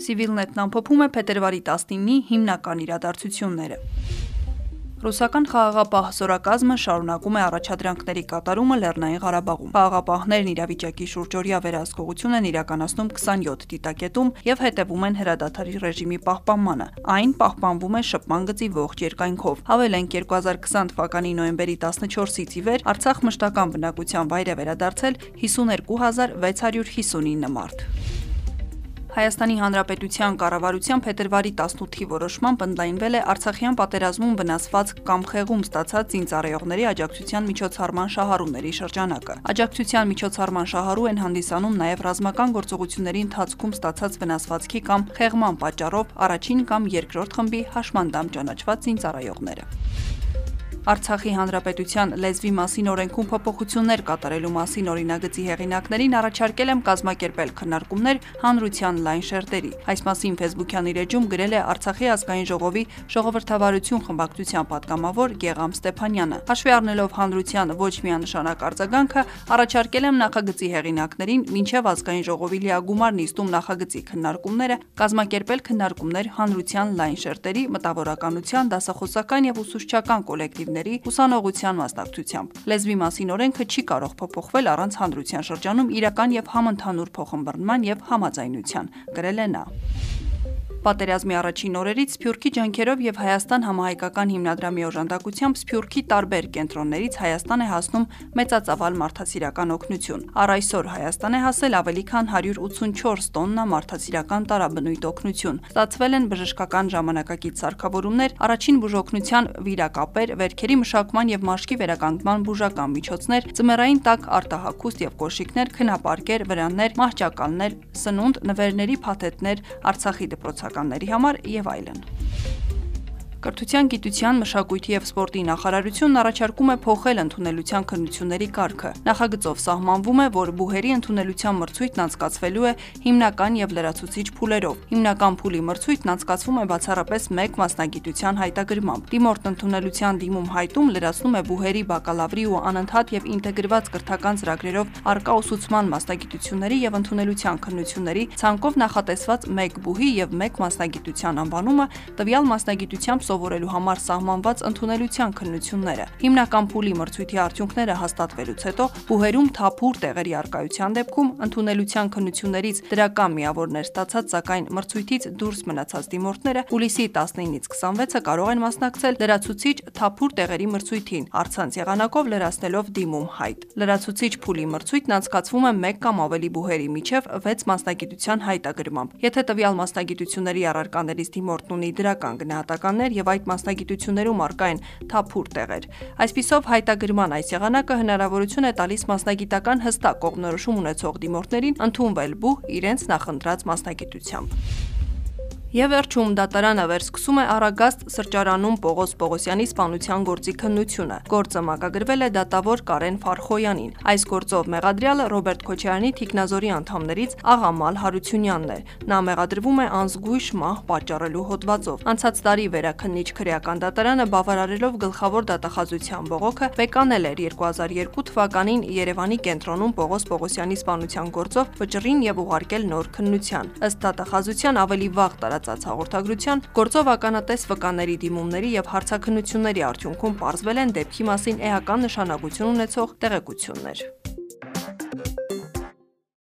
Civilnet-ն ամփոփում է փետրվարի 19-ի հիմնական իրադարձությունները։ Ռուսական խաղաղապահ զորակազմը շարունակում է առաջադրանքների կատարումը Լեռնային Ղարաբաղում։ Խաղաղապահներն իրավիճակի շուրջօրյա վերահսկողություն են իրականացնում 27 դիտակետում եւ հետևում են հրադադարի ռեժիմի պահպանմանը։ Այն պահպանվում է շփման գծի ողջ երկայնքով։ Հավելենք 2020 թվականի նոյեմբերի 14-ից ի վեր Արցախ մշտական բնակության վայր է վերադարձել 52659 մարդ։ Հայաստանի Հանրապետության կառավարության փետրվարի 18-ի որոշմամբ ընդլայնվել է Արցախյան պատերազմում վնասված կամ խեղում ստացած զինծառայողների աջակցության միջոցառման շահառուների շրջանակը։ Աջակցության միջոցառման շահառու են հանդիսանում նաև ռազմական գործողությունների ընթացքում ստացած վնասվածքի կամ խեղման պատճառով առաջին կամ երկրորդ խմբի հաշմանդամ ճանաչված զինծառայողները։ Արցախի հանրապետության լեզվի մասին օրենքում փոփոխություններ կատարելու մասին օրինագծի հեղինակներին առաջարկել եմ կազմակերպել քննարկումներ հանրության լայն շերտերի։ Այս մասին Facebook-յան իր էջում գրել է Արցախի ազգային ժողովի ժողովրդավարություն խմբակցության պատգամավոր Գեգամ Ստեփանյանը։ Հաշվի առնելով հանրության ոչ միանշանակ արձագանքը, առաջարկել եմ նախագծի հեղինակներին մինչև ազգային ժողովի լիագումար նիստում նախագծի քննարկումները կազմակերպել քննարկումներ հանրության լայն շերտերի, մտավորականության, դասախոսական եւ ուսուցչական կոլեկտիվ մարմինների ուսանողության մասնակցությամբ։ Լեզվի մասին օրենքը չի կարող փոփոխվել առանց հանրության շրջանում իրական եւ համընդհանուր փոխմբռնման եւ համաձայնության, գրել է նա։ Պատերազմի առաջին օրերից Սփյուռքի ջանքերով եւ Հայաստան համահայկական հիմնադրամի օժանդակությամբ Սփյուռքի տարբեր կենտրոններից Հայաստան է հասնում մեծածավալ մարդասիրական օգնություն։ Առ այսօր Հայաստան է հասել ավելի քան 184 տոննա մարդասիրական տարաբնույթ օգնություն։ Ստացվել են բժշկական ժամանակակից սարքավորումներ, առաջին բուժօգնության վիրակապեր, վերքերի մշակման եւ մաշկի վերականգնման բուժական միջոցներ, ծմերային տակ արտահակուստ եւ կոշիկներ, քնապարկեր, վրաններ, մահճակալներ, սնունդ, նվերների փաթեթներ, Արցախի դպրոցական գործարարների համար եւ այլն։ Կրթության, գիտության, մշակույթի եւ սպորտի նախարարությունն առաջարկում է փոխել ընդունելության քննությունների կարգը։ Նախագծով սահմանվում է, որ բուհերի ընդունելության մրցույթն անցկացվելու է հիմնական եւ լրացուցիչ փուլերով։ Հիմնական փուլի մրցույթն անցկացվում է բացառապես 1 մասնագիտության հայտագրմամբ։ Դիմորդ ընդունելության դիմում հայտում լրացնում է բուհերի բակալավրի ու անընդհատ եւ ինտեգրված կրթական ծրագրերով արկա ուսուցման մասնագիտությունների եւ ընդունելության քննությունների ցանկով նախատեսված 1 բուհի եւ 1 մասնագիտության անվանումը տվյալ մասնագիտությամբ սովորելու համար սահմանված ընդունելության քննությունները։ Հիմնական փուլի մրցույթի արդյունքները հաստատվելուց հետո բուհերում թափուր տեղերի արկայության դեպքում ընդունելության քննություններից դրական միավորներ ստացած, սակայն մրցույթից դուրս մնացած դիմորդները հուլիսի 19-ից 26-ը կարող են մասնակցել լրացուցիչ թափուր տեղերի մրցույթին, արցանց եղանակով լրացնելով դիմում հայտ։ Լրացուցիչ փուլի մրցույթն անցկացվում է 1 կամ ավելի բուհերի միջև 6 մասնագիտության հայտագրմամբ։ Եթե տվյալ մասնագիտությունների առարկաներից դիմորդն ունի դրական գնահատականներ եւ այդ մասնագիտություններում արկա են թափուր տեղեր։ Այսպիսով հայտագրման այս եղանակը հնարավորություն է տալիս մասնագիտական հստակ կողմնորոշում ունեցող դիմորդներին ընդունվել բուհ իրենց նախընտրած մասնագիտությամբ։ Եվ վերջում դատարանը վերսկսում է Արագաստ սրճարանում Պողոս Պողոսյանի սպանության գործի քննությունը։ Գործը մակագրվել է դատավոր Կարեն Ֆարխոյանին։ Այս գործով մեղադրյալը Ռոբերտ Քոչարյանի թիկնազորի անդամներից Աղամալ Հարությունյանն է։ Նա մեղադրվում է անզգույշ մահ պատճառելու հոդվածով։ Անցած տարի վերաքննիչ քրեական դատարանը բավարարելով գլխավոր դատախազության բողոքը վեկանել էր 2002 թվականին Երևանի կենտրոնում Պողոս Պողոսյանի սպանության գործով վճռին եւ ուղարկել նոր քննության։ Ըստ դատախազության ավելի վաղ տարած տարածած հաղորդագրության գործով ականատես վկաների դիմումների եւ հարցաքննությունների արդյունքում ողջվել են դեպքի մասին էական նշանակություն ունեցող տեղեկություններ։